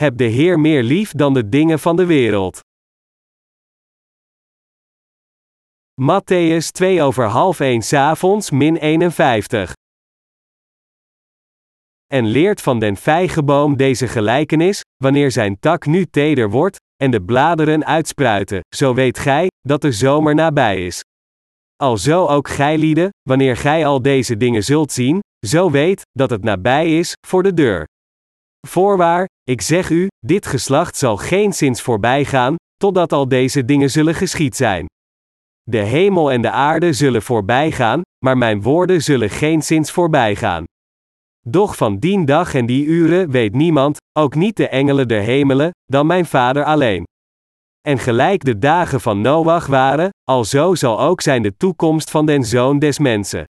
heb de Heer meer lief dan de dingen van de wereld. Matthäus 2 over half 1 s'avonds min 51. En leert van den vijgenboom deze gelijkenis, wanneer zijn tak nu teder wordt, en de bladeren uitspruiten, zo weet gij, dat de zomer nabij is. Alzo ook gij lieden, wanneer gij al deze dingen zult zien, zo weet, dat het nabij is, voor de deur. Voorwaar, ik zeg u, dit geslacht zal geen zins voorbij gaan, totdat al deze dingen zullen geschied zijn. De hemel en de aarde zullen voorbij gaan, maar mijn woorden zullen geen zins voorbij gaan. Doch van dien dag en die uren weet niemand, ook niet de engelen der hemelen, dan mijn Vader alleen. En gelijk de dagen van Noach waren, alzo zal ook zijn de toekomst van den zoon des mensen.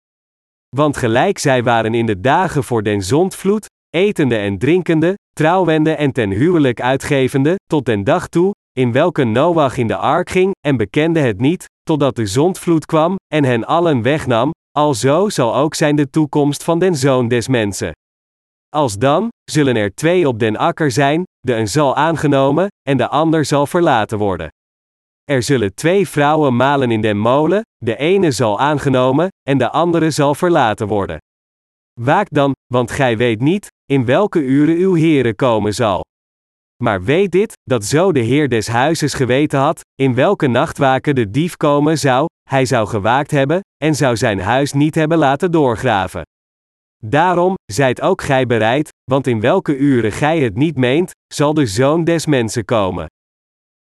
Want gelijk zij waren in de dagen voor den zondvloed, etende en drinkende, trouwende en ten huwelijk uitgevende, tot den dag toe, in welke Noach in de ark ging, en bekende het niet, totdat de zondvloed kwam, en hen allen wegnam, alzo zal ook zijn de toekomst van den zoon des mensen. Als dan, zullen er twee op den akker zijn, de een zal aangenomen, en de ander zal verlaten worden. Er zullen twee vrouwen malen in den molen, de ene zal aangenomen, en de andere zal verlaten worden. Waak dan, want gij weet niet, in welke uren uw Heere komen zal. Maar weet dit, dat zo de Heer des huizes geweten had, in welke nachtwaken de dief komen zou, hij zou gewaakt hebben, en zou zijn huis niet hebben laten doorgraven. Daarom, zijt ook gij bereid, want in welke uren gij het niet meent, zal de zoon des mensen komen.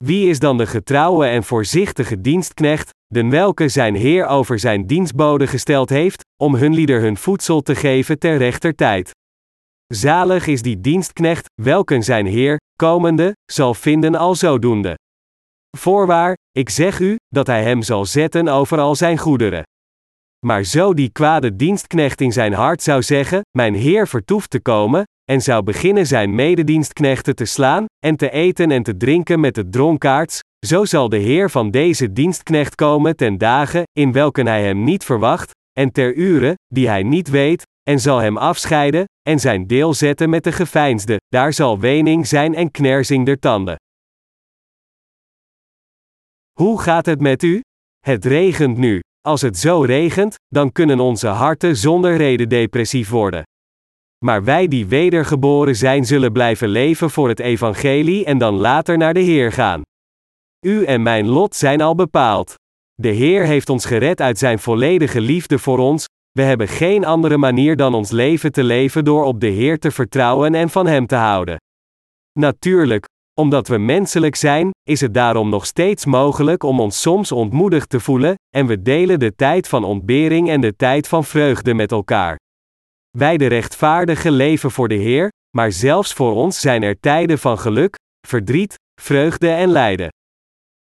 Wie is dan de getrouwe en voorzichtige dienstknecht, den welke zijn Heer over zijn dienstboden gesteld heeft, om hun lieder hun voedsel te geven ter rechter tijd? Zalig is die dienstknecht, welken zijn Heer, komende, zal vinden al zodoende. Voorwaar, ik zeg u, dat hij hem zal zetten over al zijn goederen. Maar zo die kwade dienstknecht in zijn hart zou zeggen: Mijn Heer vertoeft te komen, en zou beginnen zijn mededienstknechten te slaan, en te eten en te drinken met de dronkaards, zo zal de Heer van deze dienstknecht komen ten dagen, in welken hij hem niet verwacht, en ter uren, die hij niet weet, en zal hem afscheiden, en zijn deel zetten met de geveinsde, daar zal wening zijn en knersing der tanden. Hoe gaat het met u? Het regent nu. Als het zo regent, dan kunnen onze harten zonder reden depressief worden. Maar wij die wedergeboren zijn, zullen blijven leven voor het evangelie en dan later naar de Heer gaan. U en mijn lot zijn al bepaald. De Heer heeft ons gered uit zijn volledige liefde voor ons, we hebben geen andere manier dan ons leven te leven door op de Heer te vertrouwen en van Hem te houden. Natuurlijk, omdat we menselijk zijn, is het daarom nog steeds mogelijk om ons soms ontmoedigd te voelen, en we delen de tijd van ontbering en de tijd van vreugde met elkaar. Wij de rechtvaardigen leven voor de Heer, maar zelfs voor ons zijn er tijden van geluk, verdriet, vreugde en lijden.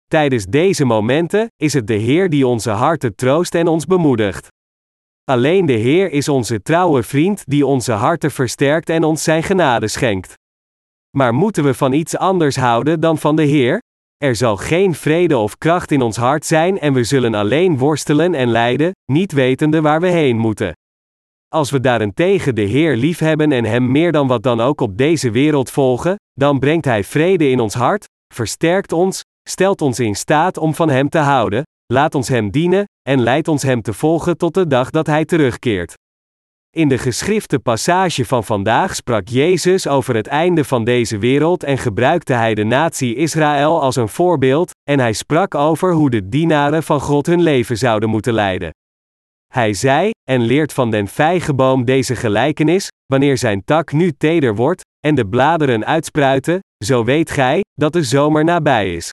Tijdens deze momenten is het de Heer die onze harten troost en ons bemoedigt. Alleen de Heer is onze trouwe vriend die onze harten versterkt en ons zijn genade schenkt. Maar moeten we van iets anders houden dan van de Heer? Er zal geen vrede of kracht in ons hart zijn en we zullen alleen worstelen en lijden, niet wetende waar we heen moeten. Als we daarentegen de Heer liefhebben en Hem meer dan wat dan ook op deze wereld volgen, dan brengt Hij vrede in ons hart, versterkt ons, stelt ons in staat om van Hem te houden, laat ons Hem dienen, en leidt ons Hem te volgen tot de dag dat Hij terugkeert. In de geschrifte passage van vandaag sprak Jezus over het einde van deze wereld en gebruikte hij de natie Israël als een voorbeeld, en hij sprak over hoe de dienaren van God hun leven zouden moeten leiden. Hij zei, en leert van den vijgenboom deze gelijkenis, wanneer zijn tak nu teder wordt, en de bladeren uitspruiten, zo weet gij, dat de zomer nabij is.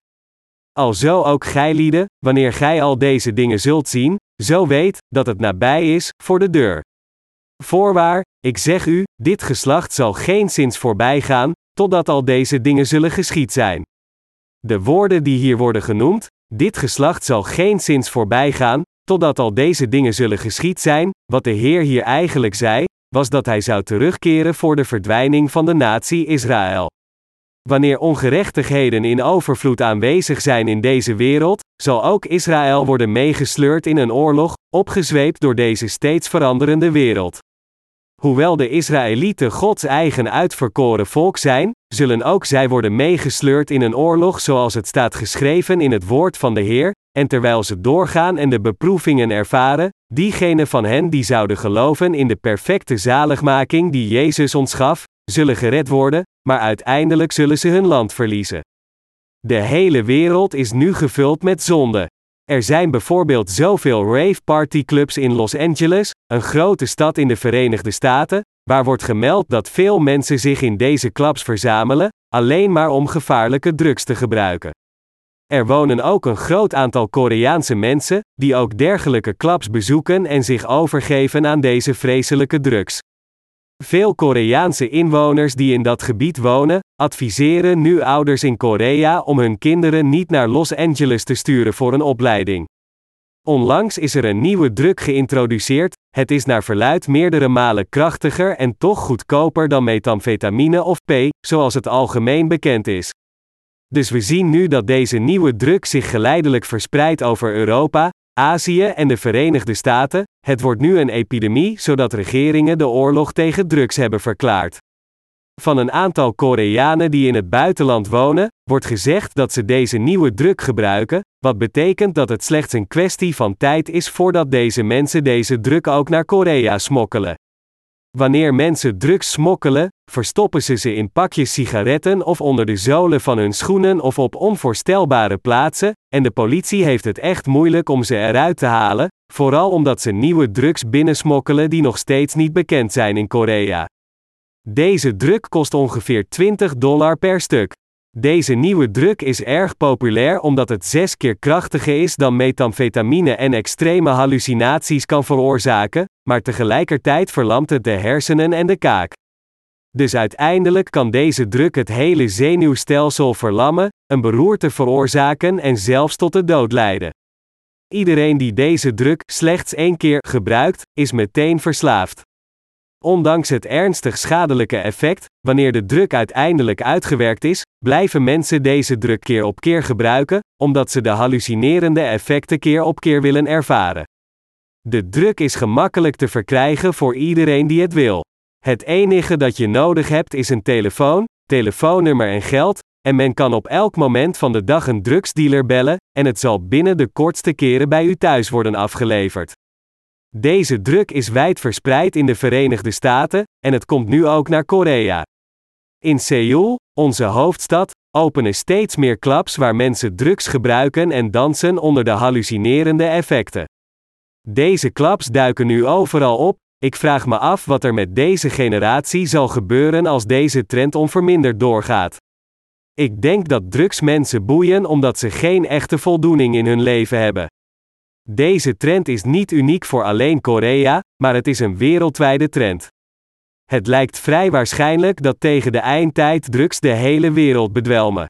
Alzo ook gij lieden, wanneer gij al deze dingen zult zien, zo weet, dat het nabij is, voor de deur. Voorwaar, ik zeg u, dit geslacht zal geen zins voorbij gaan, totdat al deze dingen zullen geschied zijn. De woorden die hier worden genoemd, dit geslacht zal geen zins voorbij gaan, totdat al deze dingen zullen geschied zijn, wat de Heer hier eigenlijk zei, was dat hij zou terugkeren voor de verdwijning van de natie Israël. Wanneer ongerechtigheden in overvloed aanwezig zijn in deze wereld, zal ook Israël worden meegesleurd in een oorlog, opgezweept door deze steeds veranderende wereld. Hoewel de Israëlieten Gods eigen uitverkoren volk zijn, zullen ook zij worden meegesleurd in een oorlog zoals het staat geschreven in het woord van de Heer, en terwijl ze doorgaan en de beproevingen ervaren, diegenen van hen die zouden geloven in de perfecte zaligmaking die Jezus ons gaf, zullen gered worden, maar uiteindelijk zullen ze hun land verliezen. De hele wereld is nu gevuld met zonde. Er zijn bijvoorbeeld zoveel rave party clubs in Los Angeles, een grote stad in de Verenigde Staten, waar wordt gemeld dat veel mensen zich in deze clubs verzamelen, alleen maar om gevaarlijke drugs te gebruiken. Er wonen ook een groot aantal Koreaanse mensen, die ook dergelijke clubs bezoeken en zich overgeven aan deze vreselijke drugs. Veel Koreaanse inwoners die in dat gebied wonen, adviseren nu ouders in Korea om hun kinderen niet naar Los Angeles te sturen voor een opleiding. Onlangs is er een nieuwe druk geïntroduceerd, het is naar verluid meerdere malen krachtiger en toch goedkoper dan metamfetamine of P, zoals het algemeen bekend is. Dus we zien nu dat deze nieuwe druk zich geleidelijk verspreidt over Europa, Azië en de Verenigde Staten, het wordt nu een epidemie zodat regeringen de oorlog tegen drugs hebben verklaard. Van een aantal Koreanen die in het buitenland wonen, wordt gezegd dat ze deze nieuwe druk gebruiken, wat betekent dat het slechts een kwestie van tijd is voordat deze mensen deze druk ook naar Korea smokkelen. Wanneer mensen drugs smokkelen, verstoppen ze ze in pakjes sigaretten of onder de zolen van hun schoenen of op onvoorstelbare plaatsen, en de politie heeft het echt moeilijk om ze eruit te halen, vooral omdat ze nieuwe drugs binnensmokkelen die nog steeds niet bekend zijn in Korea. Deze druk kost ongeveer 20 dollar per stuk. Deze nieuwe druk is erg populair omdat het zes keer krachtiger is dan metamfetamine en extreme hallucinaties kan veroorzaken, maar tegelijkertijd verlamt het de hersenen en de kaak. Dus uiteindelijk kan deze druk het hele zenuwstelsel verlammen, een beroerte veroorzaken en zelfs tot de dood leiden. Iedereen die deze druk slechts één keer gebruikt, is meteen verslaafd. Ondanks het ernstig schadelijke effect, wanneer de druk uiteindelijk uitgewerkt is, blijven mensen deze druk keer op keer gebruiken, omdat ze de hallucinerende effecten keer op keer willen ervaren. De druk is gemakkelijk te verkrijgen voor iedereen die het wil. Het enige dat je nodig hebt is een telefoon, telefoonnummer en geld, en men kan op elk moment van de dag een drugsdealer bellen, en het zal binnen de kortste keren bij u thuis worden afgeleverd. Deze druk is wijd verspreid in de Verenigde Staten, en het komt nu ook naar Korea. In Seoul, onze hoofdstad, openen steeds meer clubs waar mensen drugs gebruiken en dansen onder de hallucinerende effecten. Deze clubs duiken nu overal op, ik vraag me af wat er met deze generatie zal gebeuren als deze trend onverminderd doorgaat. Ik denk dat drugs mensen boeien omdat ze geen echte voldoening in hun leven hebben. Deze trend is niet uniek voor alleen Korea, maar het is een wereldwijde trend. Het lijkt vrij waarschijnlijk dat tegen de eindtijd drugs de hele wereld bedwelmen.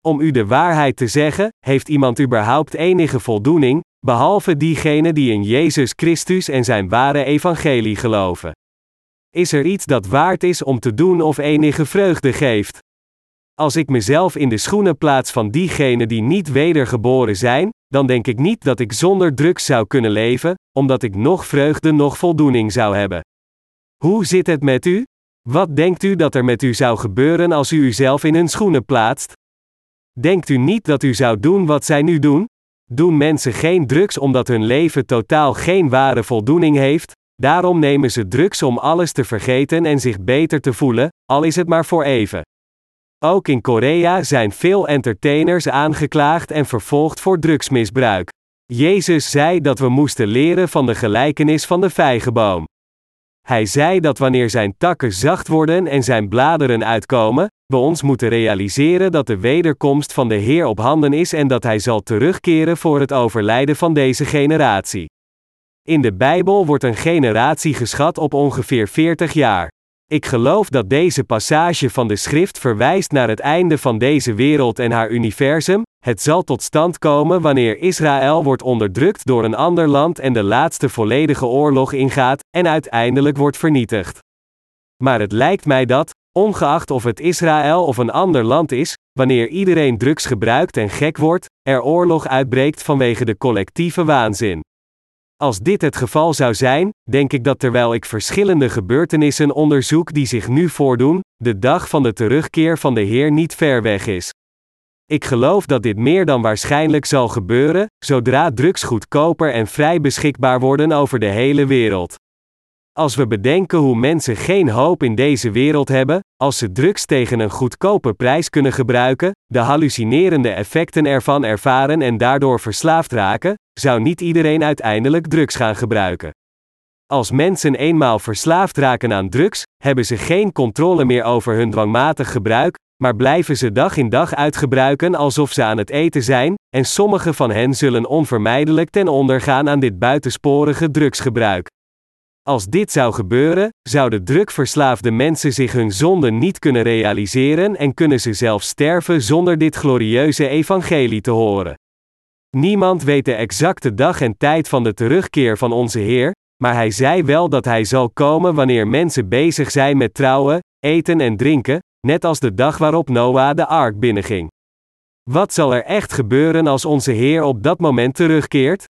Om u de waarheid te zeggen, heeft iemand überhaupt enige voldoening, behalve diegenen die in Jezus Christus en zijn ware evangelie geloven? Is er iets dat waard is om te doen of enige vreugde geeft? Als ik mezelf in de schoenen plaats van diegenen die niet wedergeboren zijn, dan denk ik niet dat ik zonder drugs zou kunnen leven, omdat ik nog vreugde nog voldoening zou hebben. Hoe zit het met u? Wat denkt u dat er met u zou gebeuren als u uzelf in hun schoenen plaatst? Denkt u niet dat u zou doen wat zij nu doen? Doen mensen geen drugs omdat hun leven totaal geen ware voldoening heeft? Daarom nemen ze drugs om alles te vergeten en zich beter te voelen, al is het maar voor even. Ook in Korea zijn veel entertainers aangeklaagd en vervolgd voor drugsmisbruik. Jezus zei dat we moesten leren van de gelijkenis van de vijgenboom. Hij zei dat wanneer zijn takken zacht worden en zijn bladeren uitkomen, we ons moeten realiseren dat de wederkomst van de Heer op handen is en dat hij zal terugkeren voor het overlijden van deze generatie. In de Bijbel wordt een generatie geschat op ongeveer 40 jaar. Ik geloof dat deze passage van de schrift verwijst naar het einde van deze wereld en haar universum. Het zal tot stand komen wanneer Israël wordt onderdrukt door een ander land en de laatste volledige oorlog ingaat en uiteindelijk wordt vernietigd. Maar het lijkt mij dat, ongeacht of het Israël of een ander land is, wanneer iedereen drugs gebruikt en gek wordt, er oorlog uitbreekt vanwege de collectieve waanzin. Als dit het geval zou zijn, denk ik dat terwijl ik verschillende gebeurtenissen onderzoek die zich nu voordoen, de dag van de terugkeer van de Heer niet ver weg is. Ik geloof dat dit meer dan waarschijnlijk zal gebeuren, zodra drugs goedkoper en vrij beschikbaar worden over de hele wereld. Als we bedenken hoe mensen geen hoop in deze wereld hebben, als ze drugs tegen een goedkope prijs kunnen gebruiken, de hallucinerende effecten ervan ervaren en daardoor verslaafd raken, zou niet iedereen uiteindelijk drugs gaan gebruiken. Als mensen eenmaal verslaafd raken aan drugs, hebben ze geen controle meer over hun dwangmatig gebruik, maar blijven ze dag in dag uitgebruiken alsof ze aan het eten zijn, en sommige van hen zullen onvermijdelijk ten onder gaan aan dit buitensporige drugsgebruik. Als dit zou gebeuren, zouden drukverslaafde mensen zich hun zonden niet kunnen realiseren en kunnen ze zelfs sterven zonder dit glorieuze evangelie te horen. Niemand weet de exacte dag en tijd van de terugkeer van onze Heer, maar hij zei wel dat hij zal komen wanneer mensen bezig zijn met trouwen, eten en drinken, net als de dag waarop Noah de ark binnenging. Wat zal er echt gebeuren als onze Heer op dat moment terugkeert?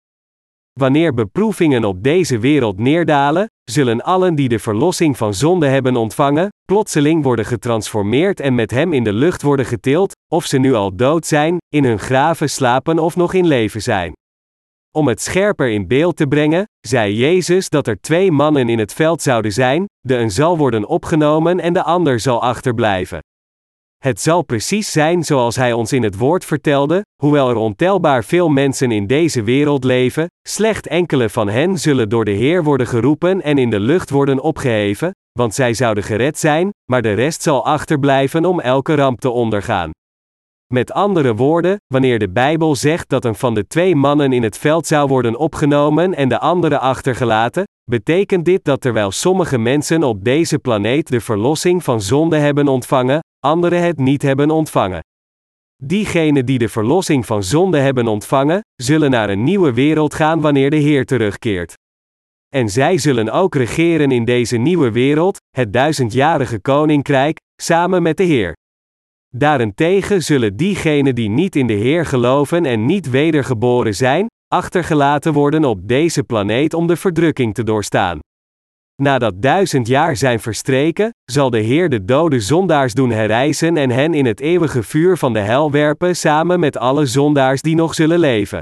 Wanneer beproevingen op deze wereld neerdalen, zullen allen die de verlossing van zonde hebben ontvangen, plotseling worden getransformeerd en met hem in de lucht worden getild, of ze nu al dood zijn, in hun graven slapen of nog in leven zijn. Om het scherper in beeld te brengen, zei Jezus dat er twee mannen in het veld zouden zijn, de een zal worden opgenomen en de ander zal achterblijven. Het zal precies zijn zoals hij ons in het woord vertelde, hoewel er ontelbaar veel mensen in deze wereld leven, slecht enkele van hen zullen door de Heer worden geroepen en in de lucht worden opgeheven, want zij zouden gered zijn, maar de rest zal achterblijven om elke ramp te ondergaan. Met andere woorden, wanneer de Bijbel zegt dat een van de twee mannen in het veld zou worden opgenomen en de andere achtergelaten, betekent dit dat terwijl sommige mensen op deze planeet de verlossing van zonde hebben ontvangen, anderen het niet hebben ontvangen. Diegenen die de verlossing van zonde hebben ontvangen, zullen naar een nieuwe wereld gaan wanneer de Heer terugkeert. En zij zullen ook regeren in deze nieuwe wereld, het duizendjarige koninkrijk, samen met de Heer. Daarentegen zullen diegenen die niet in de Heer geloven en niet wedergeboren zijn, achtergelaten worden op deze planeet om de verdrukking te doorstaan. Nadat duizend jaar zijn verstreken, zal de Heer de dode zondaars doen herrijzen en hen in het eeuwige vuur van de hel werpen samen met alle zondaars die nog zullen leven.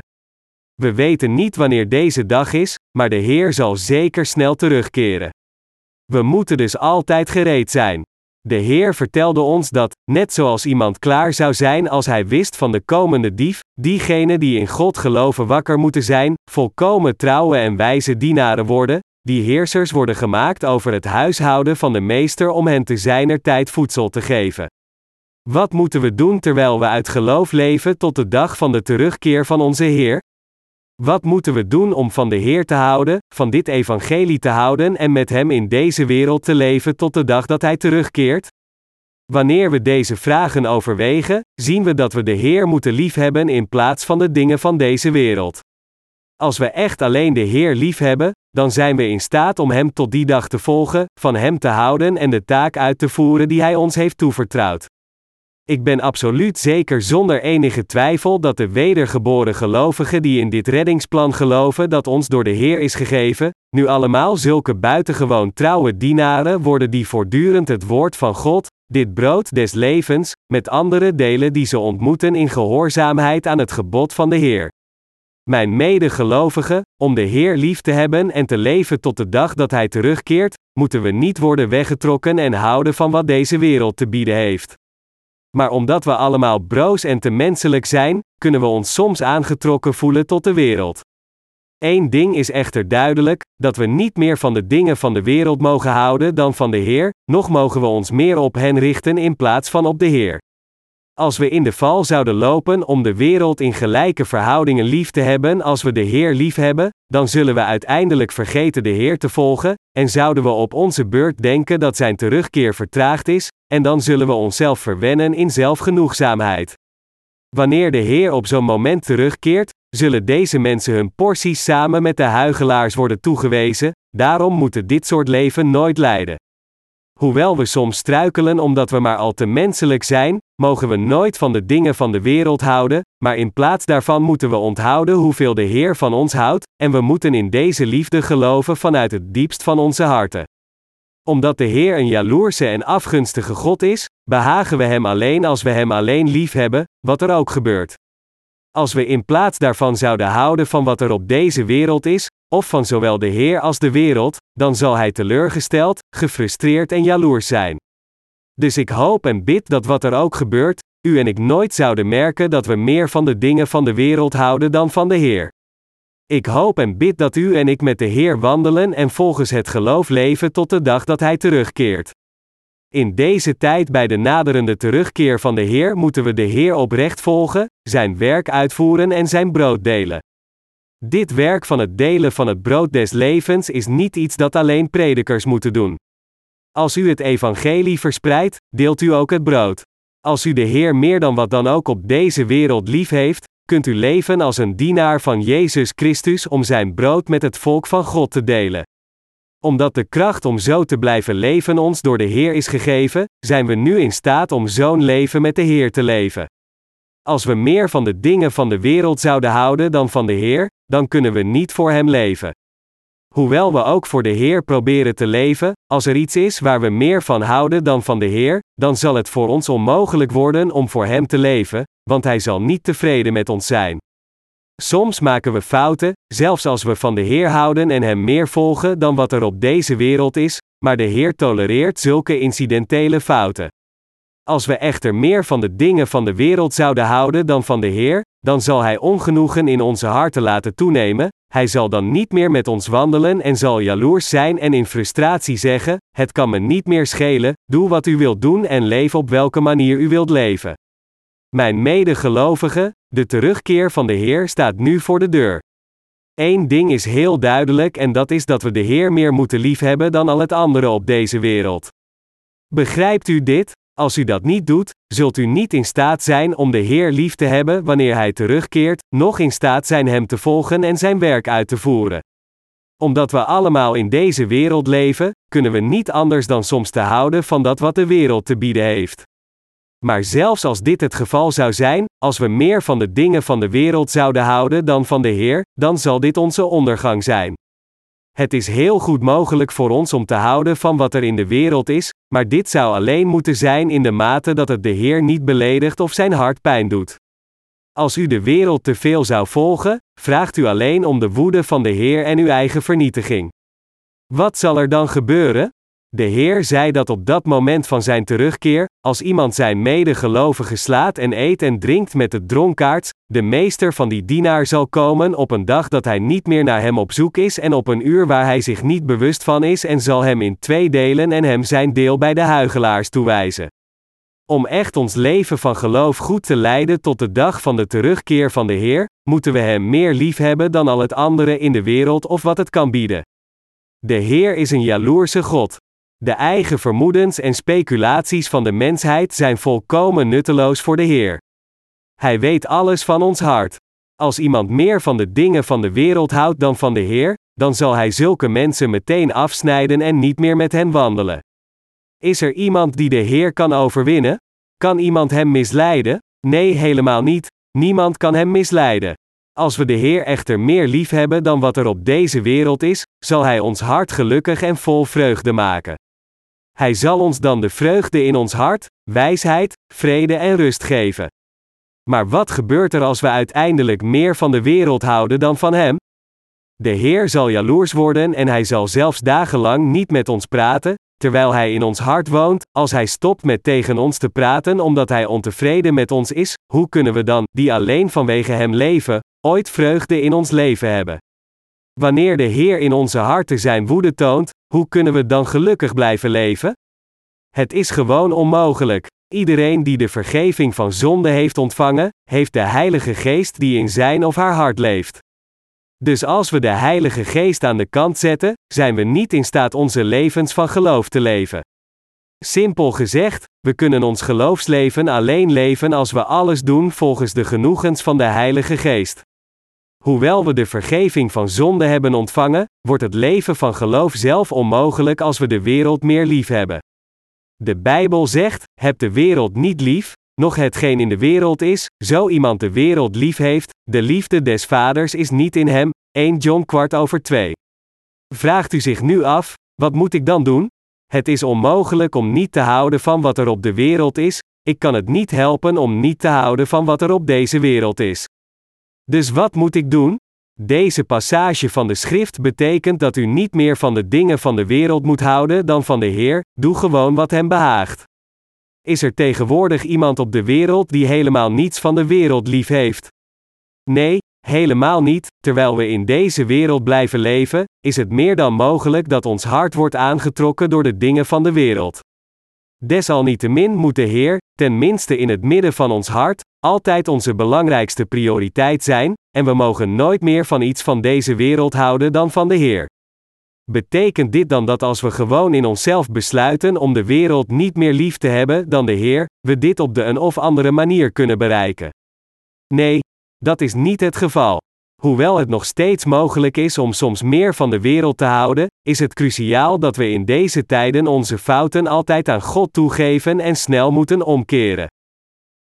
We weten niet wanneer deze dag is, maar de Heer zal zeker snel terugkeren. We moeten dus altijd gereed zijn. De Heer vertelde ons dat, net zoals iemand klaar zou zijn als hij wist van de komende dief, diegenen die in God geloven wakker moeten zijn, volkomen trouwe en wijze dienaren worden, die heersers worden gemaakt over het huishouden van de meester om hen te zijner tijd voedsel te geven. Wat moeten we doen terwijl we uit geloof leven tot de dag van de terugkeer van onze Heer? Wat moeten we doen om van de Heer te houden, van dit evangelie te houden en met Hem in deze wereld te leven tot de dag dat Hij terugkeert? Wanneer we deze vragen overwegen, zien we dat we de Heer moeten liefhebben in plaats van de dingen van deze wereld. Als we echt alleen de Heer liefhebben, dan zijn we in staat om Hem tot die dag te volgen, van Hem te houden en de taak uit te voeren die Hij ons heeft toevertrouwd. Ik ben absoluut zeker zonder enige twijfel dat de wedergeboren gelovigen die in dit reddingsplan geloven dat ons door de Heer is gegeven, nu allemaal zulke buitengewoon trouwe dienaren worden die voortdurend het woord van God, dit brood des levens, met andere delen die ze ontmoeten in gehoorzaamheid aan het gebod van de Heer. Mijn medegelovigen, om de Heer lief te hebben en te leven tot de dag dat Hij terugkeert, moeten we niet worden weggetrokken en houden van wat deze wereld te bieden heeft. Maar omdat we allemaal broos en te menselijk zijn, kunnen we ons soms aangetrokken voelen tot de wereld. Eén ding is echter duidelijk: dat we niet meer van de dingen van de wereld mogen houden dan van de Heer, nog mogen we ons meer op hen richten in plaats van op de Heer. Als we in de val zouden lopen om de wereld in gelijke verhoudingen lief te hebben als we de Heer lief hebben, dan zullen we uiteindelijk vergeten de Heer te volgen, en zouden we op onze beurt denken dat zijn terugkeer vertraagd is, en dan zullen we onszelf verwennen in zelfgenoegzaamheid. Wanneer de Heer op zo'n moment terugkeert, zullen deze mensen hun porties samen met de huigelaars worden toegewezen, daarom moeten dit soort leven nooit lijden. Hoewel we soms struikelen omdat we maar al te menselijk zijn, mogen we nooit van de dingen van de wereld houden, maar in plaats daarvan moeten we onthouden hoeveel de Heer van ons houdt, en we moeten in deze liefde geloven vanuit het diepst van onze harten. Omdat de Heer een jaloerse en afgunstige God is, behagen we Hem alleen als we Hem alleen lief hebben, wat er ook gebeurt. Als we in plaats daarvan zouden houden van wat er op deze wereld is, of van zowel de Heer als de wereld, dan zal Hij teleurgesteld, gefrustreerd en jaloers zijn. Dus ik hoop en bid dat wat er ook gebeurt, u en ik nooit zouden merken dat we meer van de dingen van de wereld houden dan van de Heer. Ik hoop en bid dat u en ik met de Heer wandelen en volgens het geloof leven tot de dag dat Hij terugkeert. In deze tijd bij de naderende terugkeer van de Heer moeten we de Heer oprecht volgen, Zijn werk uitvoeren en Zijn brood delen. Dit werk van het delen van het brood des levens is niet iets dat alleen predikers moeten doen. Als u het evangelie verspreidt, deelt u ook het brood. Als u de Heer meer dan wat dan ook op deze wereld lief heeft, kunt u leven als een dienaar van Jezus Christus om zijn brood met het volk van God te delen. Omdat de kracht om zo te blijven leven ons door de Heer is gegeven, zijn we nu in staat om zo'n leven met de Heer te leven. Als we meer van de dingen van de wereld zouden houden dan van de Heer, dan kunnen we niet voor Hem leven. Hoewel we ook voor de Heer proberen te leven, als er iets is waar we meer van houden dan van de Heer, dan zal het voor ons onmogelijk worden om voor Hem te leven, want Hij zal niet tevreden met ons zijn. Soms maken we fouten, zelfs als we van de Heer houden en Hem meer volgen dan wat er op deze wereld is, maar de Heer tolereert zulke incidentele fouten. Als we echter meer van de dingen van de wereld zouden houden dan van de Heer, dan zal Hij ongenoegen in onze harten laten toenemen, Hij zal dan niet meer met ons wandelen en zal jaloers zijn en in frustratie zeggen: Het kan me niet meer schelen, doe wat u wilt doen en leef op welke manier u wilt leven. Mijn medegelovigen, de terugkeer van de Heer staat nu voor de deur. Eén ding is heel duidelijk en dat is dat we de Heer meer moeten liefhebben dan al het andere op deze wereld. Begrijpt u dit? Als u dat niet doet, zult u niet in staat zijn om de Heer lief te hebben wanneer Hij terugkeert, noch in staat zijn Hem te volgen en Zijn werk uit te voeren. Omdat we allemaal in deze wereld leven, kunnen we niet anders dan soms te houden van dat wat de wereld te bieden heeft. Maar zelfs als dit het geval zou zijn, als we meer van de dingen van de wereld zouden houden dan van de Heer, dan zal dit onze ondergang zijn. Het is heel goed mogelijk voor ons om te houden van wat er in de wereld is, maar dit zou alleen moeten zijn in de mate dat het de Heer niet beledigt of zijn hart pijn doet. Als u de wereld te veel zou volgen, vraagt u alleen om de woede van de Heer en uw eigen vernietiging. Wat zal er dan gebeuren? De Heer zei dat op dat moment van zijn terugkeer, als iemand zijn medegelovige slaat en eet en drinkt met de dronkaards, de meester van die dienaar zal komen op een dag dat hij niet meer naar hem op zoek is en op een uur waar hij zich niet bewust van is en zal hem in twee delen en hem zijn deel bij de huigelaars toewijzen. Om echt ons leven van geloof goed te leiden tot de dag van de terugkeer van de Heer, moeten we Hem meer lief hebben dan al het andere in de wereld of wat het kan bieden. De Heer is een jaloerse God. De eigen vermoedens en speculaties van de mensheid zijn volkomen nutteloos voor de Heer. Hij weet alles van ons hart. Als iemand meer van de dingen van de wereld houdt dan van de Heer, dan zal hij zulke mensen meteen afsnijden en niet meer met hen wandelen. Is er iemand die de Heer kan overwinnen? Kan iemand hem misleiden? Nee, helemaal niet. Niemand kan hem misleiden. Als we de Heer echter meer lief hebben dan wat er op deze wereld is, zal Hij ons hart gelukkig en vol vreugde maken. Hij zal ons dan de vreugde in ons hart, wijsheid, vrede en rust geven. Maar wat gebeurt er als we uiteindelijk meer van de wereld houden dan van Hem? De Heer zal jaloers worden en Hij zal zelfs dagenlang niet met ons praten, terwijl Hij in ons hart woont, als Hij stopt met tegen ons te praten omdat Hij ontevreden met ons is, hoe kunnen we dan, die alleen vanwege Hem leven, ooit vreugde in ons leven hebben? Wanneer de Heer in onze harten zijn woede toont, hoe kunnen we dan gelukkig blijven leven? Het is gewoon onmogelijk. Iedereen die de vergeving van zonde heeft ontvangen, heeft de Heilige Geest die in zijn of haar hart leeft. Dus als we de Heilige Geest aan de kant zetten, zijn we niet in staat onze levens van geloof te leven. Simpel gezegd, we kunnen ons geloofsleven alleen leven als we alles doen volgens de genoegens van de Heilige Geest. Hoewel we de vergeving van zonde hebben ontvangen, wordt het leven van geloof zelf onmogelijk als we de wereld meer lief hebben. De Bijbel zegt: heb de wereld niet lief, nog hetgeen in de wereld is, zo iemand de wereld lief heeft, de liefde des vaders is niet in hem. 1 John kwart over 2. Vraagt u zich nu af, wat moet ik dan doen? Het is onmogelijk om niet te houden van wat er op de wereld is, ik kan het niet helpen om niet te houden van wat er op deze wereld is. Dus wat moet ik doen? Deze passage van de schrift betekent dat u niet meer van de dingen van de wereld moet houden dan van de Heer, doe gewoon wat hem behaagt. Is er tegenwoordig iemand op de wereld die helemaal niets van de wereld lief heeft? Nee, helemaal niet, terwijl we in deze wereld blijven leven, is het meer dan mogelijk dat ons hart wordt aangetrokken door de dingen van de wereld. Desalniettemin moet de Heer, ten minste in het midden van ons hart, altijd onze belangrijkste prioriteit zijn, en we mogen nooit meer van iets van deze wereld houden dan van de Heer. Betekent dit dan dat als we gewoon in onszelf besluiten om de wereld niet meer lief te hebben dan de Heer, we dit op de een of andere manier kunnen bereiken? Nee, dat is niet het geval. Hoewel het nog steeds mogelijk is om soms meer van de wereld te houden, is het cruciaal dat we in deze tijden onze fouten altijd aan God toegeven en snel moeten omkeren.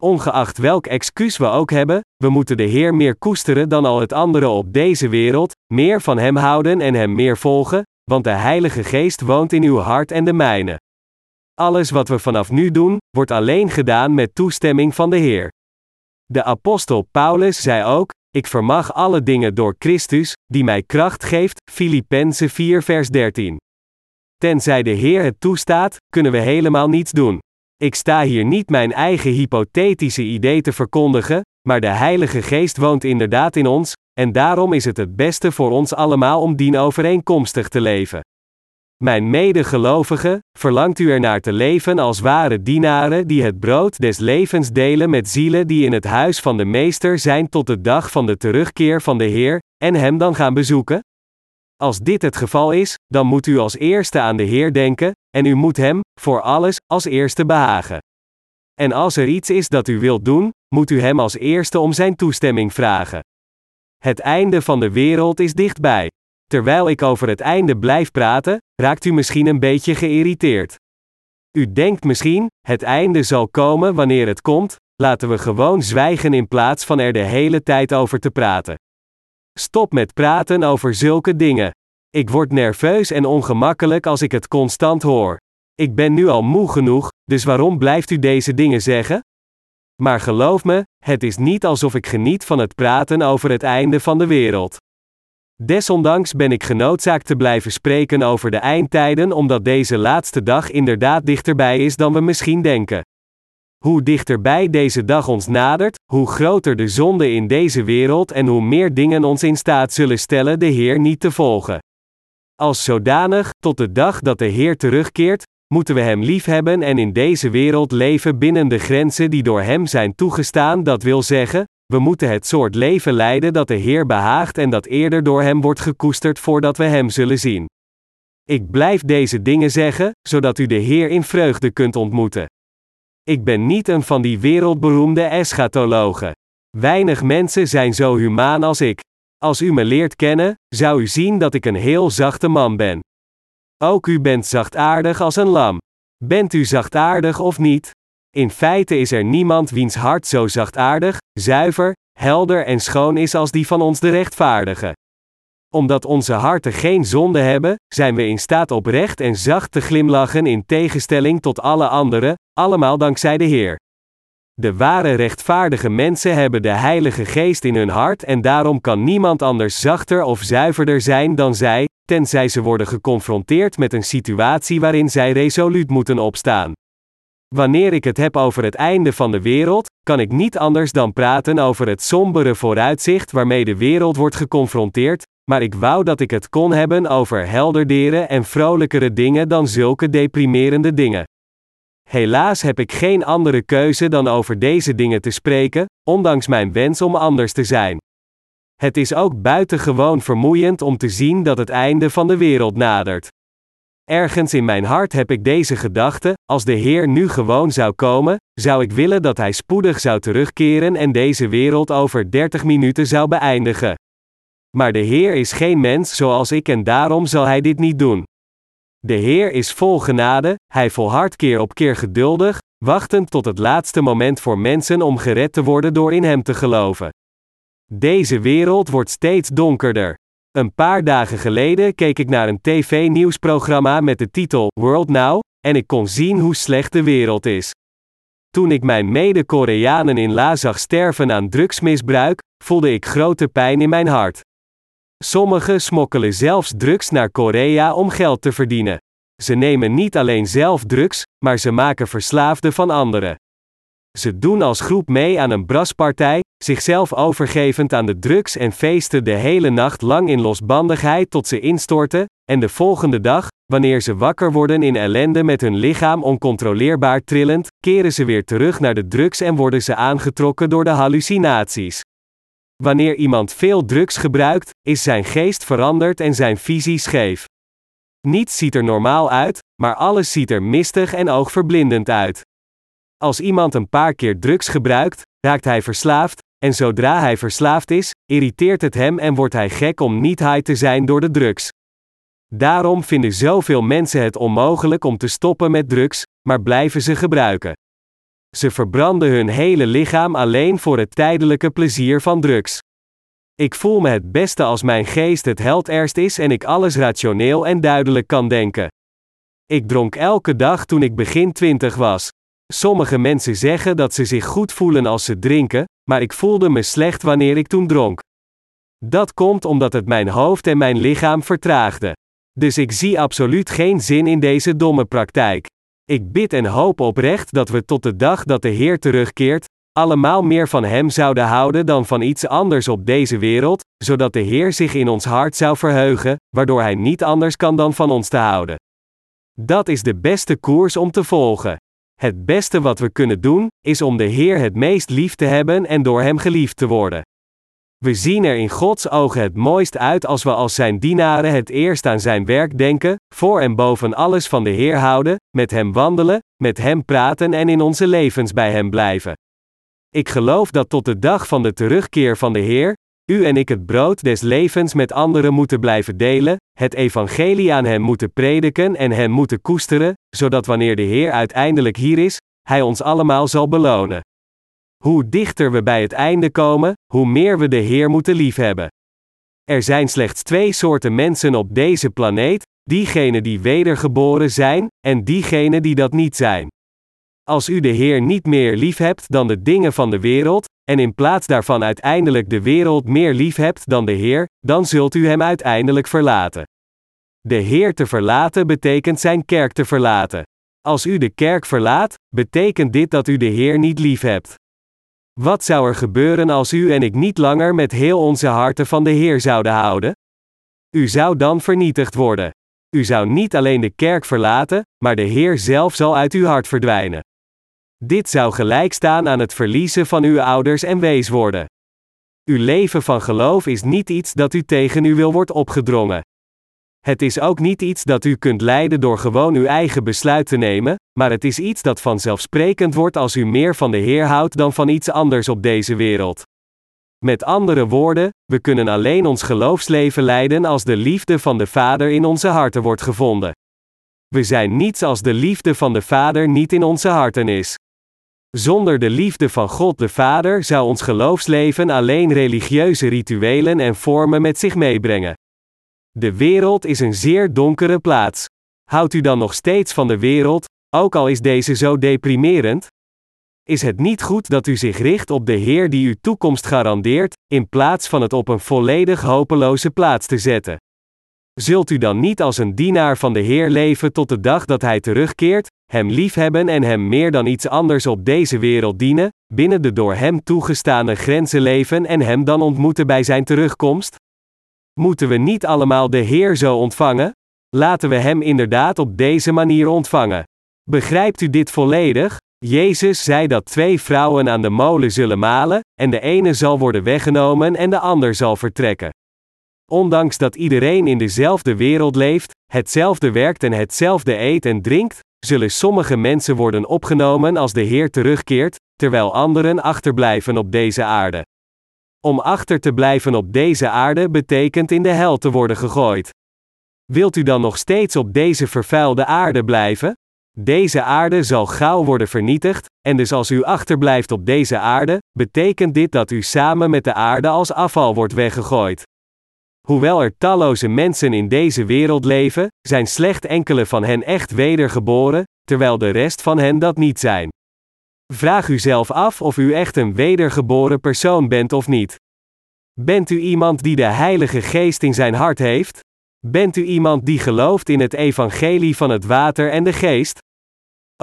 Ongeacht welk excuus we ook hebben, we moeten de Heer meer koesteren dan al het andere op deze wereld, meer van Hem houden en Hem meer volgen, want de Heilige Geest woont in uw hart en de mijne. Alles wat we vanaf nu doen, wordt alleen gedaan met toestemming van de Heer. De apostel Paulus zei ook: Ik vermag alle dingen door Christus, die mij kracht geeft. Filippenzen 4, vers 13. Tenzij de Heer het toestaat, kunnen we helemaal niets doen. Ik sta hier niet mijn eigen hypothetische idee te verkondigen, maar de Heilige Geest woont inderdaad in ons, en daarom is het het beste voor ons allemaal om dienovereenkomstig te leven. Mijn medegelovigen, verlangt u ernaar te leven als ware dienaren die het brood des levens delen met zielen die in het huis van de Meester zijn tot de dag van de terugkeer van de Heer, en Hem dan gaan bezoeken? Als dit het geval is, dan moet u als eerste aan de Heer denken, en u moet Hem, voor alles, als eerste behagen. En als er iets is dat u wilt doen, moet u Hem als eerste om Zijn toestemming vragen. Het einde van de wereld is dichtbij. Terwijl ik over het einde blijf praten, raakt u misschien een beetje geïrriteerd. U denkt misschien, het einde zal komen wanneer het komt, laten we gewoon zwijgen in plaats van er de hele tijd over te praten. Stop met praten over zulke dingen. Ik word nerveus en ongemakkelijk als ik het constant hoor. Ik ben nu al moe genoeg, dus waarom blijft u deze dingen zeggen? Maar geloof me, het is niet alsof ik geniet van het praten over het einde van de wereld. Desondanks ben ik genoodzaakt te blijven spreken over de eindtijden omdat deze laatste dag inderdaad dichterbij is dan we misschien denken. Hoe dichterbij deze dag ons nadert, hoe groter de zonde in deze wereld en hoe meer dingen ons in staat zullen stellen de Heer niet te volgen. Als zodanig, tot de dag dat de Heer terugkeert, moeten we Hem liefhebben en in deze wereld leven binnen de grenzen die door Hem zijn toegestaan, dat wil zeggen, we moeten het soort leven leiden dat de Heer behaagt en dat eerder door Hem wordt gekoesterd voordat we Hem zullen zien. Ik blijf deze dingen zeggen, zodat u de Heer in vreugde kunt ontmoeten. Ik ben niet een van die wereldberoemde eschatologen. Weinig mensen zijn zo humaan als ik. Als u me leert kennen, zou u zien dat ik een heel zachte man ben. Ook u bent zachtaardig als een lam. Bent u zachtaardig of niet? In feite is er niemand wiens hart zo zachtaardig, zuiver, helder en schoon is als die van ons de rechtvaardige. Omdat onze harten geen zonde hebben, zijn we in staat oprecht en zacht te glimlachen in tegenstelling tot alle anderen, allemaal dankzij de Heer. De ware rechtvaardige mensen hebben de Heilige Geest in hun hart en daarom kan niemand anders zachter of zuiverder zijn dan zij, tenzij ze worden geconfronteerd met een situatie waarin zij resoluut moeten opstaan. Wanneer ik het heb over het einde van de wereld, kan ik niet anders dan praten over het sombere vooruitzicht waarmee de wereld wordt geconfronteerd, maar ik wou dat ik het kon hebben over helderdere en vrolijkere dingen dan zulke deprimerende dingen. Helaas heb ik geen andere keuze dan over deze dingen te spreken, ondanks mijn wens om anders te zijn. Het is ook buitengewoon vermoeiend om te zien dat het einde van de wereld nadert. Ergens in mijn hart heb ik deze gedachte: als de Heer nu gewoon zou komen, zou ik willen dat Hij spoedig zou terugkeren en deze wereld over 30 minuten zou beëindigen. Maar de Heer is geen mens zoals ik en daarom zal Hij dit niet doen. De Heer is vol genade, hij volhardt keer op keer geduldig, wachtend tot het laatste moment voor mensen om gered te worden door in Hem te geloven. Deze wereld wordt steeds donkerder. Een paar dagen geleden keek ik naar een tv-nieuwsprogramma met de titel World Now, en ik kon zien hoe slecht de wereld is. Toen ik mijn mede-Koreanen in La zag sterven aan drugsmisbruik, voelde ik grote pijn in mijn hart. Sommigen smokkelen zelfs drugs naar Korea om geld te verdienen. Ze nemen niet alleen zelf drugs, maar ze maken verslaafden van anderen. Ze doen als groep mee aan een braspartij, zichzelf overgevend aan de drugs en feesten de hele nacht lang in losbandigheid tot ze instorten, en de volgende dag, wanneer ze wakker worden in ellende met hun lichaam oncontroleerbaar trillend, keren ze weer terug naar de drugs en worden ze aangetrokken door de hallucinaties. Wanneer iemand veel drugs gebruikt, is zijn geest veranderd en zijn visie scheef. Niets ziet er normaal uit, maar alles ziet er mistig en oogverblindend uit. Als iemand een paar keer drugs gebruikt, raakt hij verslaafd, en zodra hij verslaafd is, irriteert het hem en wordt hij gek om niet high te zijn door de drugs. Daarom vinden zoveel mensen het onmogelijk om te stoppen met drugs, maar blijven ze gebruiken. Ze verbranden hun hele lichaam alleen voor het tijdelijke plezier van drugs. Ik voel me het beste als mijn geest het erst is en ik alles rationeel en duidelijk kan denken. Ik dronk elke dag toen ik begin twintig was. Sommige mensen zeggen dat ze zich goed voelen als ze drinken, maar ik voelde me slecht wanneer ik toen dronk. Dat komt omdat het mijn hoofd en mijn lichaam vertraagde. Dus ik zie absoluut geen zin in deze domme praktijk. Ik bid en hoop oprecht dat we tot de dag dat de Heer terugkeert, allemaal meer van Hem zouden houden dan van iets anders op deze wereld, zodat de Heer zich in ons hart zou verheugen, waardoor Hij niet anders kan dan van ons te houden. Dat is de beste koers om te volgen. Het beste wat we kunnen doen, is om de Heer het meest lief te hebben en door Hem geliefd te worden. We zien er in Gods ogen het mooist uit als we als Zijn dienaren het eerst aan Zijn werk denken, voor en boven alles van de Heer houden, met Hem wandelen, met Hem praten en in onze levens bij Hem blijven. Ik geloof dat tot de dag van de terugkeer van de Heer, u en ik het brood des levens met anderen moeten blijven delen, het evangelie aan Hem moeten prediken en Hem moeten koesteren, zodat wanneer de Heer uiteindelijk hier is, Hij ons allemaal zal belonen. Hoe dichter we bij het einde komen, hoe meer we de Heer moeten liefhebben. Er zijn slechts twee soorten mensen op deze planeet: diegenen die wedergeboren zijn, en diegenen die dat niet zijn. Als u de Heer niet meer liefhebt dan de dingen van de wereld, en in plaats daarvan uiteindelijk de wereld meer liefhebt dan de Heer, dan zult u Hem uiteindelijk verlaten. De Heer te verlaten betekent Zijn kerk te verlaten. Als u de kerk verlaat, betekent dit dat u de Heer niet liefhebt. Wat zou er gebeuren als u en ik niet langer met heel onze harten van de Heer zouden houden? U zou dan vernietigd worden. U zou niet alleen de kerk verlaten, maar de Heer zelf zal uit uw hart verdwijnen. Dit zou gelijk staan aan het verliezen van uw ouders en weeswoorden. Uw leven van geloof is niet iets dat u tegen u wil wordt opgedrongen. Het is ook niet iets dat u kunt leiden door gewoon uw eigen besluit te nemen, maar het is iets dat vanzelfsprekend wordt als u meer van de Heer houdt dan van iets anders op deze wereld. Met andere woorden, we kunnen alleen ons geloofsleven leiden als de liefde van de Vader in onze harten wordt gevonden. We zijn niets als de liefde van de Vader niet in onze harten is. Zonder de liefde van God de Vader zou ons geloofsleven alleen religieuze rituelen en vormen met zich meebrengen. De wereld is een zeer donkere plaats. Houdt u dan nog steeds van de wereld, ook al is deze zo deprimerend? Is het niet goed dat u zich richt op de Heer die uw toekomst garandeert, in plaats van het op een volledig hopeloze plaats te zetten? Zult u dan niet als een dienaar van de Heer leven tot de dag dat Hij terugkeert, Hem liefhebben en Hem meer dan iets anders op deze wereld dienen, binnen de door Hem toegestane grenzen leven en Hem dan ontmoeten bij Zijn terugkomst? Moeten we niet allemaal de Heer zo ontvangen? Laten we Hem inderdaad op deze manier ontvangen. Begrijpt u dit volledig? Jezus zei dat twee vrouwen aan de molen zullen malen, en de ene zal worden weggenomen en de ander zal vertrekken. Ondanks dat iedereen in dezelfde wereld leeft, hetzelfde werkt en hetzelfde eet en drinkt, zullen sommige mensen worden opgenomen als de Heer terugkeert, terwijl anderen achterblijven op deze aarde. Om achter te blijven op deze aarde betekent in de hel te worden gegooid. Wilt u dan nog steeds op deze vervuilde aarde blijven? Deze aarde zal gauw worden vernietigd, en dus als u achterblijft op deze aarde, betekent dit dat u samen met de aarde als afval wordt weggegooid. Hoewel er talloze mensen in deze wereld leven, zijn slecht enkele van hen echt wedergeboren, terwijl de rest van hen dat niet zijn. Vraag uzelf af of u echt een wedergeboren persoon bent of niet. Bent u iemand die de Heilige Geest in zijn hart heeft? Bent u iemand die gelooft in het evangelie van het water en de geest?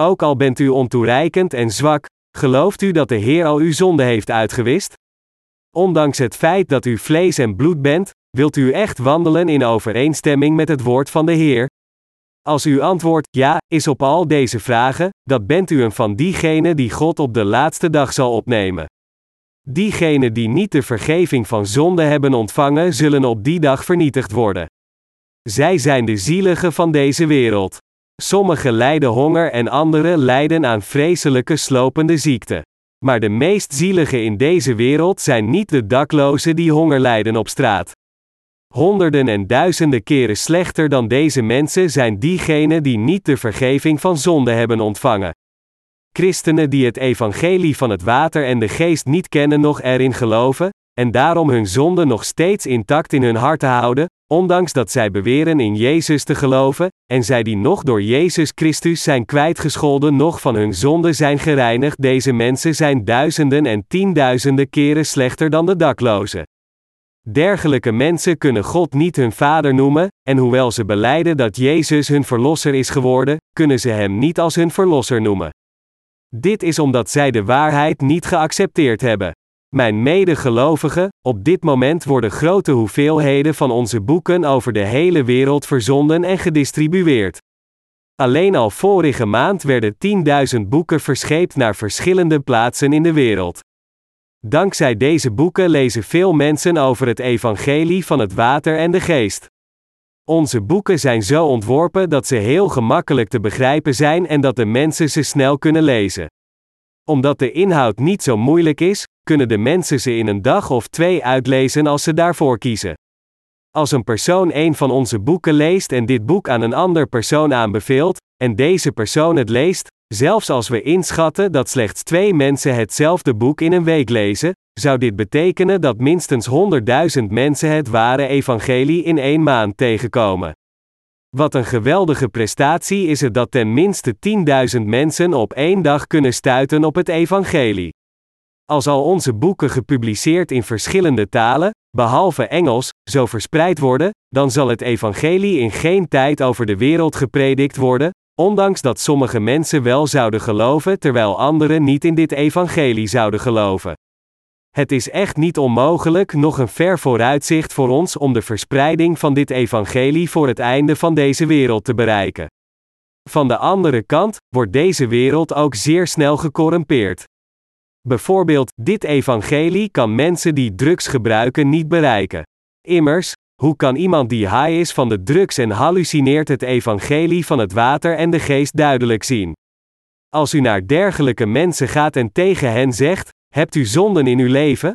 Ook al bent u ontoereikend en zwak, gelooft u dat de Heer al uw zonde heeft uitgewist? Ondanks het feit dat u vlees en bloed bent, wilt u echt wandelen in overeenstemming met het woord van de Heer? Als uw antwoord ja is op al deze vragen, dan bent u een van diegenen die God op de laatste dag zal opnemen. Diegenen die niet de vergeving van zonde hebben ontvangen, zullen op die dag vernietigd worden. Zij zijn de zieligen van deze wereld. Sommigen lijden honger en anderen lijden aan vreselijke slopende ziekten. Maar de meest zieligen in deze wereld zijn niet de daklozen die honger lijden op straat. Honderden en duizenden keren slechter dan deze mensen zijn diegenen die niet de vergeving van zonde hebben ontvangen. Christenen die het evangelie van het water en de geest niet kennen nog erin geloven, en daarom hun zonde nog steeds intact in hun hart houden, ondanks dat zij beweren in Jezus te geloven, en zij die nog door Jezus Christus zijn kwijtgescholden nog van hun zonde zijn gereinigd, deze mensen zijn duizenden en tienduizenden keren slechter dan de daklozen. Dergelijke mensen kunnen God niet hun vader noemen, en hoewel ze beleiden dat Jezus hun verlosser is geworden, kunnen ze hem niet als hun verlosser noemen. Dit is omdat zij de waarheid niet geaccepteerd hebben. Mijn medegelovigen, op dit moment worden grote hoeveelheden van onze boeken over de hele wereld verzonden en gedistribueerd. Alleen al vorige maand werden 10.000 boeken verscheept naar verschillende plaatsen in de wereld. Dankzij deze boeken lezen veel mensen over het evangelie van het water en de geest. Onze boeken zijn zo ontworpen dat ze heel gemakkelijk te begrijpen zijn en dat de mensen ze snel kunnen lezen. Omdat de inhoud niet zo moeilijk is, kunnen de mensen ze in een dag of twee uitlezen als ze daarvoor kiezen. Als een persoon een van onze boeken leest en dit boek aan een ander persoon aanbeveelt, en deze persoon het leest, zelfs als we inschatten dat slechts twee mensen hetzelfde boek in een week lezen, zou dit betekenen dat minstens 100.000 mensen het ware evangelie in één maand tegenkomen. Wat een geweldige prestatie is het dat ten minste 10.000 mensen op één dag kunnen stuiten op het evangelie. Als al onze boeken gepubliceerd in verschillende talen, behalve Engels, zo verspreid worden, dan zal het evangelie in geen tijd over de wereld gepredikt worden, ondanks dat sommige mensen wel zouden geloven terwijl anderen niet in dit evangelie zouden geloven. Het is echt niet onmogelijk, nog een ver vooruitzicht voor ons om de verspreiding van dit evangelie voor het einde van deze wereld te bereiken. Van de andere kant wordt deze wereld ook zeer snel gecorrumpeerd. Bijvoorbeeld, dit evangelie kan mensen die drugs gebruiken niet bereiken. Immers, hoe kan iemand die high is van de drugs en hallucineert het evangelie van het water en de geest duidelijk zien? Als u naar dergelijke mensen gaat en tegen hen zegt: Hebt u zonden in uw leven?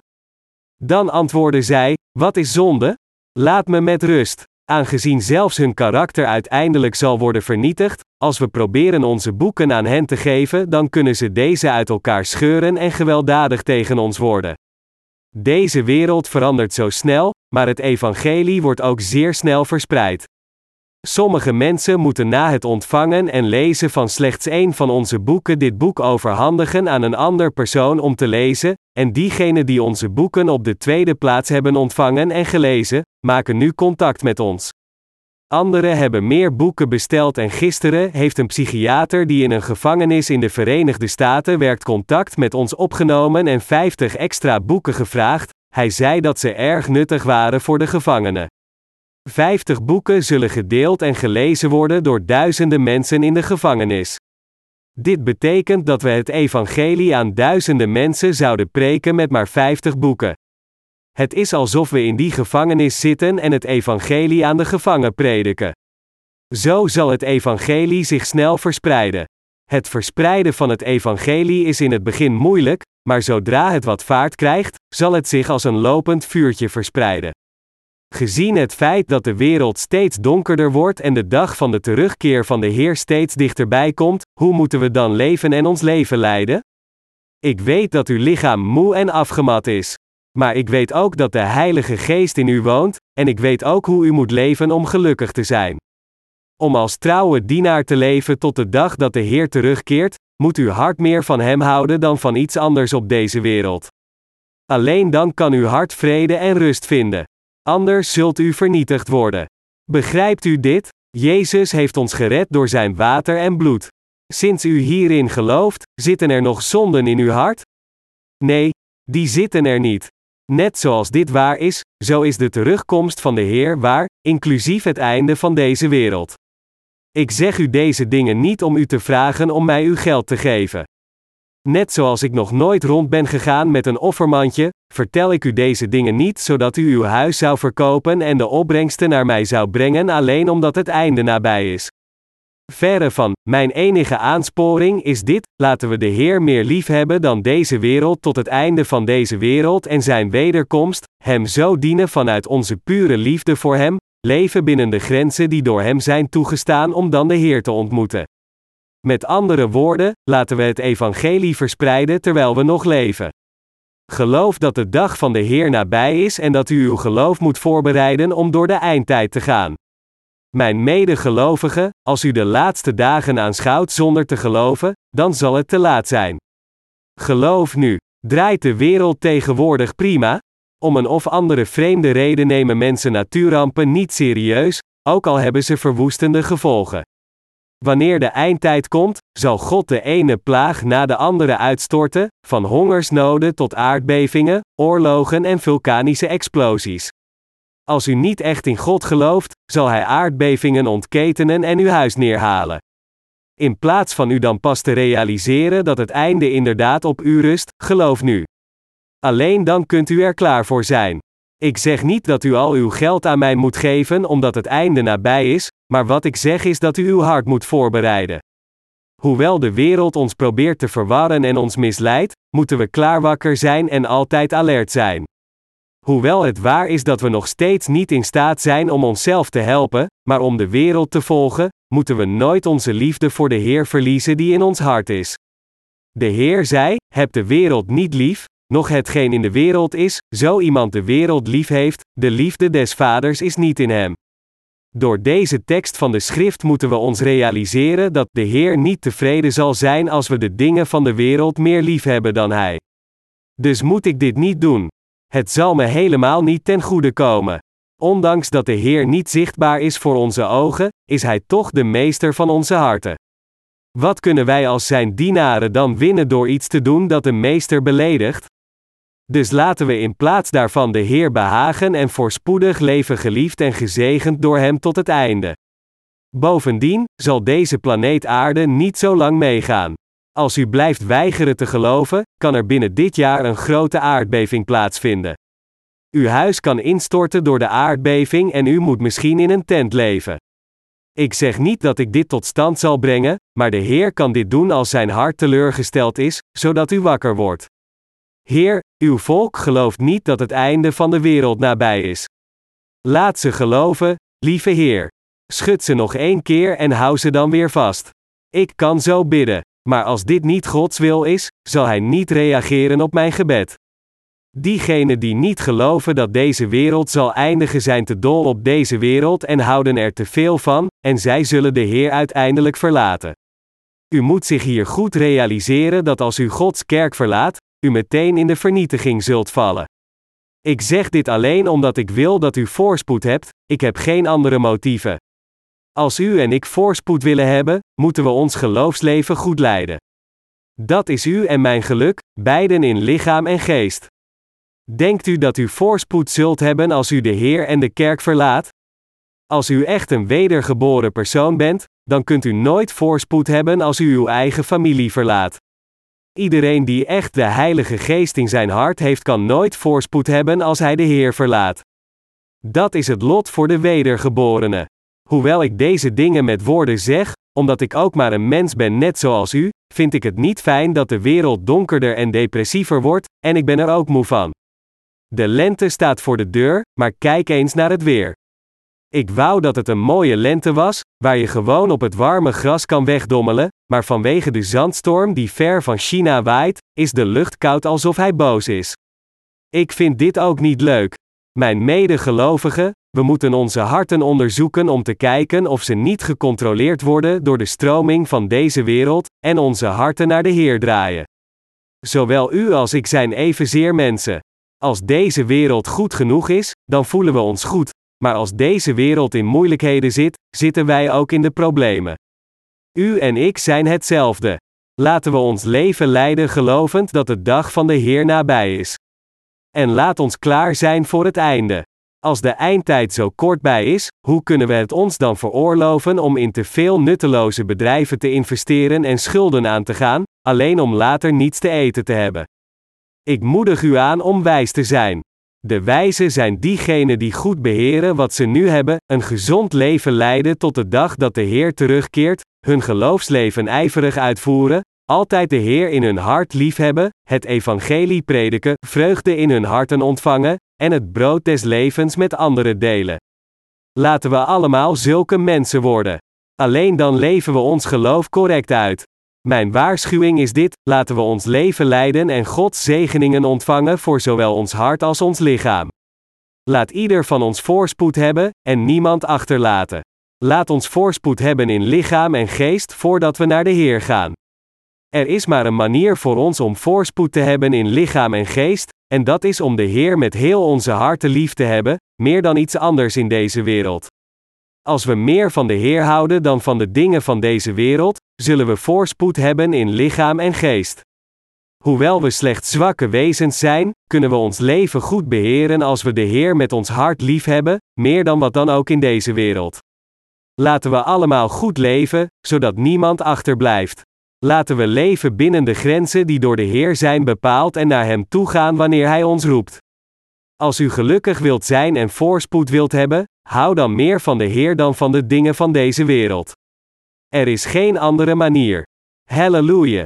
Dan antwoorden zij: Wat is zonde? Laat me met rust. Aangezien zelfs hun karakter uiteindelijk zal worden vernietigd, als we proberen onze boeken aan hen te geven, dan kunnen ze deze uit elkaar scheuren en gewelddadig tegen ons worden. Deze wereld verandert zo snel, maar het evangelie wordt ook zeer snel verspreid. Sommige mensen moeten na het ontvangen en lezen van slechts één van onze boeken dit boek overhandigen aan een ander persoon om te lezen, en diegenen die onze boeken op de tweede plaats hebben ontvangen en gelezen, maken nu contact met ons. Anderen hebben meer boeken besteld en gisteren heeft een psychiater die in een gevangenis in de Verenigde Staten werkt contact met ons opgenomen en 50 extra boeken gevraagd. Hij zei dat ze erg nuttig waren voor de gevangenen. 50 boeken zullen gedeeld en gelezen worden door duizenden mensen in de gevangenis. Dit betekent dat we het evangelie aan duizenden mensen zouden preken met maar 50 boeken. Het is alsof we in die gevangenis zitten en het evangelie aan de gevangen prediken. Zo zal het evangelie zich snel verspreiden. Het verspreiden van het evangelie is in het begin moeilijk, maar zodra het wat vaart krijgt, zal het zich als een lopend vuurtje verspreiden. Gezien het feit dat de wereld steeds donkerder wordt en de dag van de terugkeer van de Heer steeds dichterbij komt, hoe moeten we dan leven en ons leven leiden? Ik weet dat uw lichaam moe en afgemat is. Maar ik weet ook dat de Heilige Geest in u woont, en ik weet ook hoe u moet leven om gelukkig te zijn. Om als trouwe dienaar te leven tot de dag dat de Heer terugkeert, moet uw hart meer van Hem houden dan van iets anders op deze wereld. Alleen dan kan uw hart vrede en rust vinden. Anders zult u vernietigd worden. Begrijpt u dit? Jezus heeft ons gered door zijn water en bloed. Sinds u hierin gelooft, zitten er nog zonden in uw hart? Nee, die zitten er niet. Net zoals dit waar is, zo is de terugkomst van de Heer waar, inclusief het einde van deze wereld. Ik zeg u deze dingen niet om u te vragen om mij uw geld te geven. Net zoals ik nog nooit rond ben gegaan met een offermandje, vertel ik u deze dingen niet zodat u uw huis zou verkopen en de opbrengsten naar mij zou brengen alleen omdat het einde nabij is. Verre van, mijn enige aansporing is dit: laten we de Heer meer lief hebben dan deze wereld tot het einde van deze wereld en zijn wederkomst, Hem zo dienen vanuit onze pure liefde voor Hem, leven binnen de grenzen die door Hem zijn toegestaan om dan de Heer te ontmoeten. Met andere woorden, laten we het evangelie verspreiden terwijl we nog leven. Geloof dat de dag van de Heer nabij is en dat u uw geloof moet voorbereiden om door de eindtijd te gaan. Mijn medegelovigen, als u de laatste dagen aanschouwt zonder te geloven, dan zal het te laat zijn. Geloof nu. Draait de wereld tegenwoordig prima? Om een of andere vreemde reden nemen mensen natuurrampen niet serieus, ook al hebben ze verwoestende gevolgen. Wanneer de eindtijd komt, zal God de ene plaag na de andere uitstorten, van hongersnoden tot aardbevingen, oorlogen en vulkanische explosies. Als u niet echt in God gelooft, zal Hij aardbevingen ontketenen en uw huis neerhalen. In plaats van u dan pas te realiseren dat het einde inderdaad op u rust, geloof nu. Alleen dan kunt u er klaar voor zijn. Ik zeg niet dat u al uw geld aan mij moet geven omdat het einde nabij is, maar wat ik zeg is dat u uw hart moet voorbereiden. Hoewel de wereld ons probeert te verwarren en ons misleidt, moeten we klaarwakker zijn en altijd alert zijn. Hoewel het waar is dat we nog steeds niet in staat zijn om onszelf te helpen, maar om de wereld te volgen, moeten we nooit onze liefde voor de Heer verliezen die in ons hart is. De Heer zei: Heb de wereld niet lief, nog hetgeen in de wereld is, zo iemand de wereld lief heeft, de liefde des Vaders is niet in hem. Door deze tekst van de schrift moeten we ons realiseren dat de Heer niet tevreden zal zijn als we de dingen van de wereld meer lief hebben dan Hij. Dus moet ik dit niet doen. Het zal me helemaal niet ten goede komen. Ondanks dat de Heer niet zichtbaar is voor onze ogen, is Hij toch de meester van onze harten. Wat kunnen wij als Zijn dienaren dan winnen door iets te doen dat de meester beledigt? Dus laten we in plaats daarvan de Heer behagen en voorspoedig leven geliefd en gezegend door Hem tot het einde. Bovendien zal deze planeet Aarde niet zo lang meegaan. Als u blijft weigeren te geloven, kan er binnen dit jaar een grote aardbeving plaatsvinden. Uw huis kan instorten door de aardbeving en u moet misschien in een tent leven. Ik zeg niet dat ik dit tot stand zal brengen, maar de Heer kan dit doen als zijn hart teleurgesteld is, zodat u wakker wordt. Heer, uw volk gelooft niet dat het einde van de wereld nabij is. Laat ze geloven, lieve Heer. Schud ze nog één keer en hou ze dan weer vast. Ik kan zo bidden, maar als dit niet Gods wil is, zal Hij niet reageren op mijn gebed. Diegenen die niet geloven dat deze wereld zal eindigen zijn te dol op deze wereld en houden er te veel van, en zij zullen de Heer uiteindelijk verlaten. U moet zich hier goed realiseren dat als u Gods kerk verlaat, u meteen in de vernietiging zult vallen. Ik zeg dit alleen omdat ik wil dat u voorspoed hebt, ik heb geen andere motieven. Als u en ik voorspoed willen hebben, moeten we ons geloofsleven goed leiden. Dat is u en mijn geluk, beiden in lichaam en geest. Denkt u dat u voorspoed zult hebben als u de Heer en de kerk verlaat? Als u echt een wedergeboren persoon bent, dan kunt u nooit voorspoed hebben als u uw eigen familie verlaat. Iedereen die echt de Heilige Geest in zijn hart heeft, kan nooit voorspoed hebben als hij de Heer verlaat. Dat is het lot voor de wedergeborenen. Hoewel ik deze dingen met woorden zeg, omdat ik ook maar een mens ben net zoals u, vind ik het niet fijn dat de wereld donkerder en depressiever wordt, en ik ben er ook moe van. De lente staat voor de deur, maar kijk eens naar het weer. Ik wou dat het een mooie lente was, waar je gewoon op het warme gras kan wegdommelen, maar vanwege de zandstorm die ver van China waait, is de lucht koud alsof hij boos is. Ik vind dit ook niet leuk. Mijn medegelovigen, we moeten onze harten onderzoeken om te kijken of ze niet gecontroleerd worden door de stroming van deze wereld, en onze harten naar de Heer draaien. Zowel u als ik zijn evenzeer mensen. Als deze wereld goed genoeg is, dan voelen we ons goed, maar als deze wereld in moeilijkheden zit, zitten wij ook in de problemen. U en ik zijn hetzelfde. Laten we ons leven leiden gelovend dat de dag van de Heer nabij is. En laat ons klaar zijn voor het einde. Als de eindtijd zo kort bij is, hoe kunnen we het ons dan veroorloven om in te veel nutteloze bedrijven te investeren en schulden aan te gaan, alleen om later niets te eten te hebben? Ik moedig u aan om wijs te zijn. De wijzen zijn diegenen die goed beheren wat ze nu hebben, een gezond leven leiden tot de dag dat de Heer terugkeert, hun geloofsleven ijverig uitvoeren, altijd de Heer in hun hart liefhebben, het evangelie prediken, vreugde in hun harten ontvangen, en het brood des levens met anderen delen. Laten we allemaal zulke mensen worden. Alleen dan leven we ons geloof correct uit. Mijn waarschuwing is dit: laten we ons leven leiden en Gods zegeningen ontvangen voor zowel ons hart als ons lichaam. Laat ieder van ons voorspoed hebben en niemand achterlaten. Laat ons voorspoed hebben in lichaam en geest voordat we naar de Heer gaan. Er is maar een manier voor ons om voorspoed te hebben in lichaam en geest, en dat is om de Heer met heel onze harten lief te hebben, meer dan iets anders in deze wereld. Als we meer van de Heer houden dan van de dingen van deze wereld, zullen we voorspoed hebben in lichaam en geest. Hoewel we slechts zwakke wezens zijn, kunnen we ons leven goed beheren als we de Heer met ons hart lief hebben, meer dan wat dan ook in deze wereld. Laten we allemaal goed leven, zodat niemand achterblijft. Laten we leven binnen de grenzen die door de Heer zijn bepaald en naar Hem toe gaan wanneer Hij ons roept. Als u gelukkig wilt zijn en voorspoed wilt hebben, hou dan meer van de Heer dan van de dingen van deze wereld. Er is geen andere manier. Halleluja!